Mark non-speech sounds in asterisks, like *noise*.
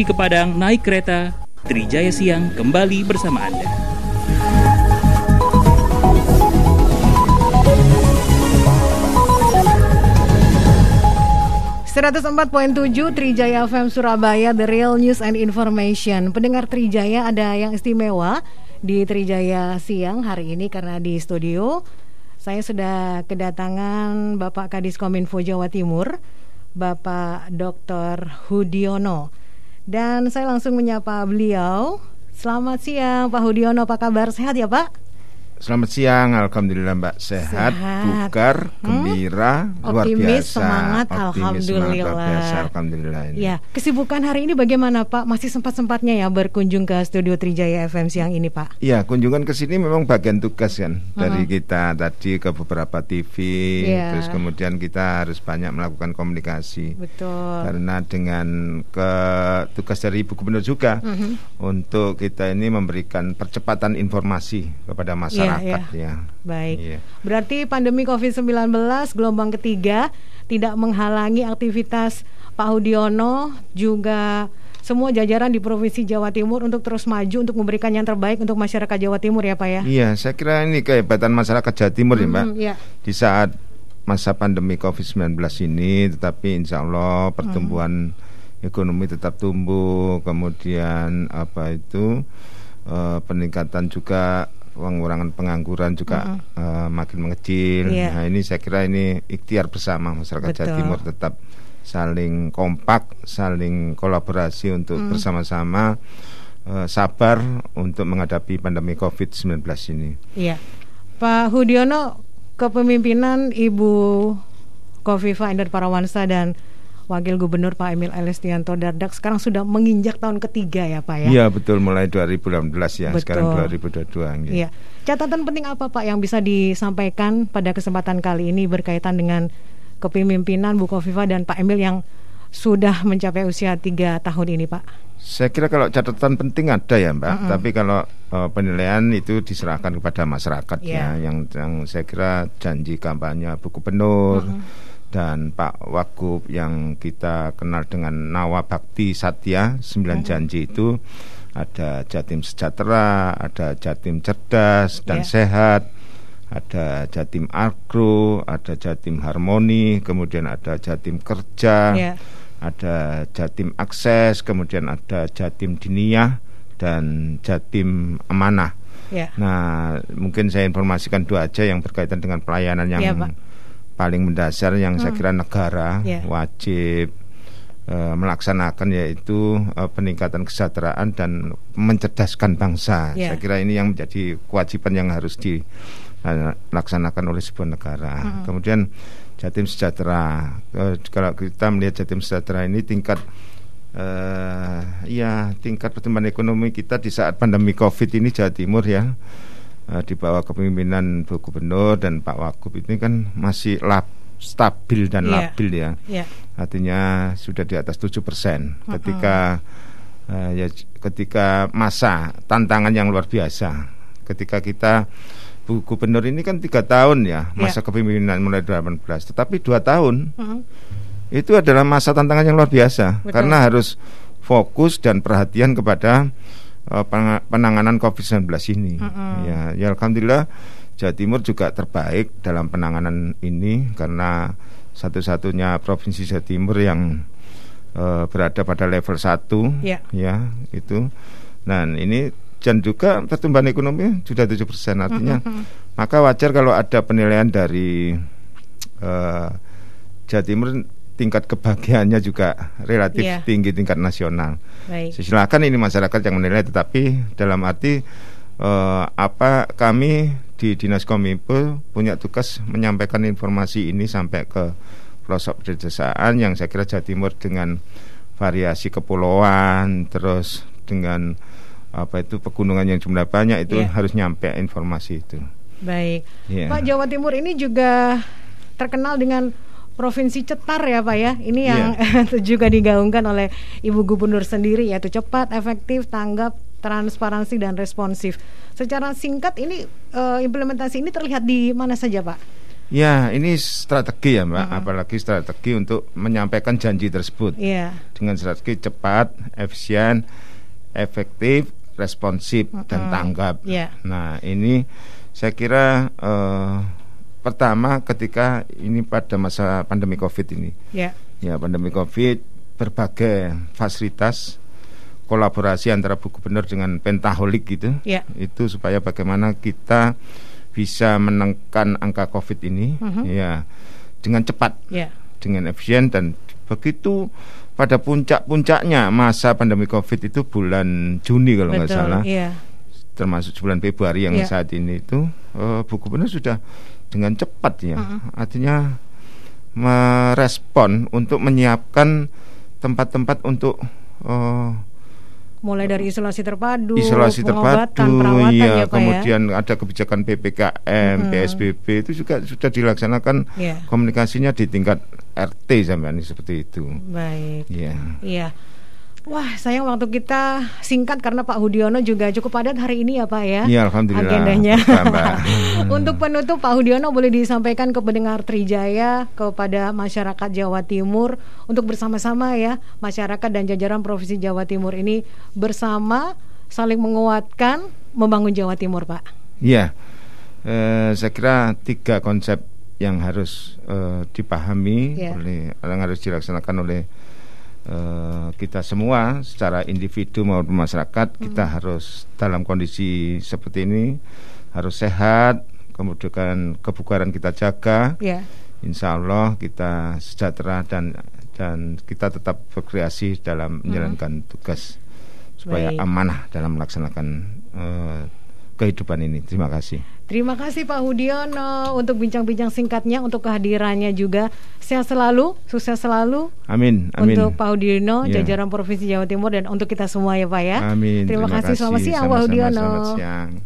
pergi ke Padang naik kereta, Trijaya Siang kembali bersama Anda. tujuh Trijaya FM Surabaya The Real News and Information Pendengar Trijaya ada yang istimewa di Trijaya Siang hari ini karena di studio saya sudah kedatangan Bapak Kadis Kominfo Jawa Timur Bapak Dr. Hudiono dan saya langsung menyapa beliau. Selamat siang Pak Hudiono. Apa kabar? Sehat ya Pak? Selamat siang, Alhamdulillah Mbak sehat, sehat. bugar, hmm? gembira, hmm? luar optimis, biasa, semangat, optimis, Alhamdulillah. Semangat, luar biasa, Alhamdulillah. Ini. Ya, kesibukan hari ini bagaimana Pak? Masih sempat sempatnya ya berkunjung ke studio Trijaya FM siang ini Pak? Iya, kunjungan ke sini memang bagian tugas kan hmm. dari kita tadi ke beberapa TV, yeah. terus kemudian kita harus banyak melakukan komunikasi. Betul. Karena dengan ke tugas dari Ibu Gubernur juga hmm. untuk kita ini memberikan percepatan informasi kepada masyarakat. Yeah masyarakat ya. ya. Baik. Ya. Berarti pandemi Covid-19 gelombang ketiga tidak menghalangi aktivitas Pak Hudiono juga semua jajaran di Provinsi Jawa Timur untuk terus maju untuk memberikan yang terbaik untuk masyarakat Jawa Timur ya Pak ya. Iya, saya kira ini kehebatan masyarakat Jawa Timur hmm, ya Mbak. Ya. Di saat masa pandemi Covid-19 ini tetapi insya Allah pertumbuhan hmm. ekonomi tetap tumbuh, kemudian apa itu uh, peningkatan juga pengurangan pengangguran juga mm -hmm. uh, makin mengecil. Yeah. Nah ini saya kira ini ikhtiar bersama masyarakat Jawa Timur tetap saling kompak, saling kolaborasi untuk mm. bersama-sama uh, sabar untuk menghadapi pandemi COVID-19 ini. Iya, Pak Hudiono, kepemimpinan Ibu Kofifa Indar Parawansa dan Wakil Gubernur Pak Emil Elestianto Dardak sekarang sudah menginjak tahun ketiga ya Pak ya? Iya betul mulai 2018 ya betul. sekarang 2022. Iya. Catatan penting apa Pak yang bisa disampaikan pada kesempatan kali ini berkaitan dengan kepemimpinan Bu Kofifa dan Pak Emil yang sudah mencapai usia tiga tahun ini Pak? Saya kira kalau catatan penting ada ya Mbak, mm -hmm. tapi kalau uh, penilaian itu diserahkan kepada masyarakat yeah. ya, yang, yang saya kira janji kampanye Bu Gubernur. Mm -hmm dan Pak Wagub yang kita kenal dengan Nawa Bakti Satya sembilan janji itu ada Jatim Sejahtera, ada Jatim Cerdas dan yeah. Sehat, ada Jatim Agro, ada Jatim Harmoni, kemudian ada Jatim Kerja, yeah. ada Jatim Akses, kemudian ada Jatim Diniyah dan Jatim Amanah. Yeah. Nah, mungkin saya informasikan dua aja yang berkaitan dengan pelayanan yang yeah, Pak paling mendasar yang hmm. saya kira negara yeah. wajib uh, melaksanakan yaitu uh, peningkatan kesejahteraan dan mencerdaskan bangsa. Yeah. Saya kira ini yang menjadi kewajiban yang harus dilaksanakan oleh sebuah negara. Hmm. Kemudian Jatim Sejahtera. Uh, kalau kita melihat Jatim Sejahtera ini tingkat uh, ya tingkat pertumbuhan ekonomi kita di saat pandemi Covid ini Jawa Timur ya uh, di bawah kepemimpinan Bu Gubernur dan Pak Wagub ini kan masih lab, stabil dan yeah. labil ya. Yeah. Artinya sudah di atas 7 persen. Ketika uh, ya ketika masa tantangan yang luar biasa. Ketika kita Bu Gubernur ini kan tiga tahun ya masa yeah. kepemimpinan mulai 18, tetapi dua tahun uh -huh. itu adalah masa tantangan yang luar biasa Betul. karena harus fokus dan perhatian kepada uh, penanganan COVID-19 ini. Mm -hmm. Ya, ya alhamdulillah Jawa Timur juga terbaik dalam penanganan ini karena satu-satunya provinsi Jawa Timur yang uh, berada pada level 1 yeah. ya itu. Dan ini dan juga pertumbuhan ekonomi sudah 7% artinya mm -hmm. maka wajar kalau ada penilaian dari uh, Jawa Timur tingkat kebahagiaannya juga relatif yeah. tinggi tingkat nasional. Baik. Silakan ini masyarakat yang menilai, tetapi dalam arti uh, apa kami di Dinas Kominfo punya tugas menyampaikan informasi ini sampai ke pelosok pedesaan yang saya kira Jawa Timur dengan variasi kepulauan terus dengan apa itu pegunungan yang jumlah banyak itu yeah. harus nyampe informasi itu. Baik. Yeah. Pak Jawa Timur ini juga terkenal dengan provinsi cetar ya Pak ya. Ini yang *laughs* yeah. juga digaungkan oleh Ibu Gubernur sendiri yaitu cepat, efektif, tanggap, transparansi dan responsif. Secara singkat ini uh, implementasi ini terlihat di mana saja Pak? Ya, ini strategi ya, Mbak. Apalagi strategi untuk menyampaikan janji tersebut. Iya. Dengan strategi cepat, efisien, efektif, responsif dan tanggap. Iya. Nah, ini saya kira eh, pertama ketika ini pada masa pandemi Covid ini. Ya. Ya, pandemi Covid berbagai fasilitas kolaborasi antara Bu Gubernur dengan Pentaholik gitu. Ya. Itu supaya bagaimana kita bisa menekan angka Covid ini Mhm. ya dengan cepat, Ya. dengan efisien dan begitu pada puncak-puncaknya masa pandemi Covid itu bulan Juni kalau nggak salah, Iya. termasuk bulan Februari yang Ya. saat ini itu eh, Bu Gubernur sudah dengan cepat ya, artinya merespon untuk menyiapkan tempat-tempat untuk eh, Mulai dari isolasi terpadu, isolasi terpadu, perawatan iya, ya Pak ya. kemudian ada kebijakan ppkm, Mhm. psbb itu juga sudah dilaksanakan Iya. komunikasinya di tingkat RT sampai ini seperti itu. Baik. Iya. Iya. Wah, sayang waktu kita singkat karena Pak Hudiono juga cukup padat hari ini ya Pak ya. Iya, alhamdulillah. Agendanya. *laughs* Untuk penutup Pak Hudiono boleh disampaikan ke pendengar Trijaya kepada masyarakat Jawa Timur untuk bersama-sama ya masyarakat dan jajaran Provinsi Jawa Timur ini bersama saling menguatkan membangun Jawa Timur Pak. Iya, Eh, saya kira tiga konsep yang harus eh, dipahami Iya. oleh yang harus dilaksanakan oleh eh, kita semua secara individu maupun masyarakat. Kita Hmm. harus dalam kondisi seperti ini harus sehat, kemudian kebugaran kita jaga. Ya. Insya Allah kita sejahtera dan dan kita tetap berkreasi dalam menjalankan tugas supaya Hmm. Baik. amanah dalam melaksanakan eh, kehidupan ini. Terima kasih. Terima kasih Pak Hudiono untuk bincang-bincang singkatnya untuk kehadirannya juga. Sehat selalu, sukses selalu Amin. Amin. untuk Pak Hudiono, Ya. jajaran Provinsi Jawa Timur dan untuk kita semua ya Pak ya. Amin. Terima, kasih. Selamat siang Pak. Hudiono. Selamat siang.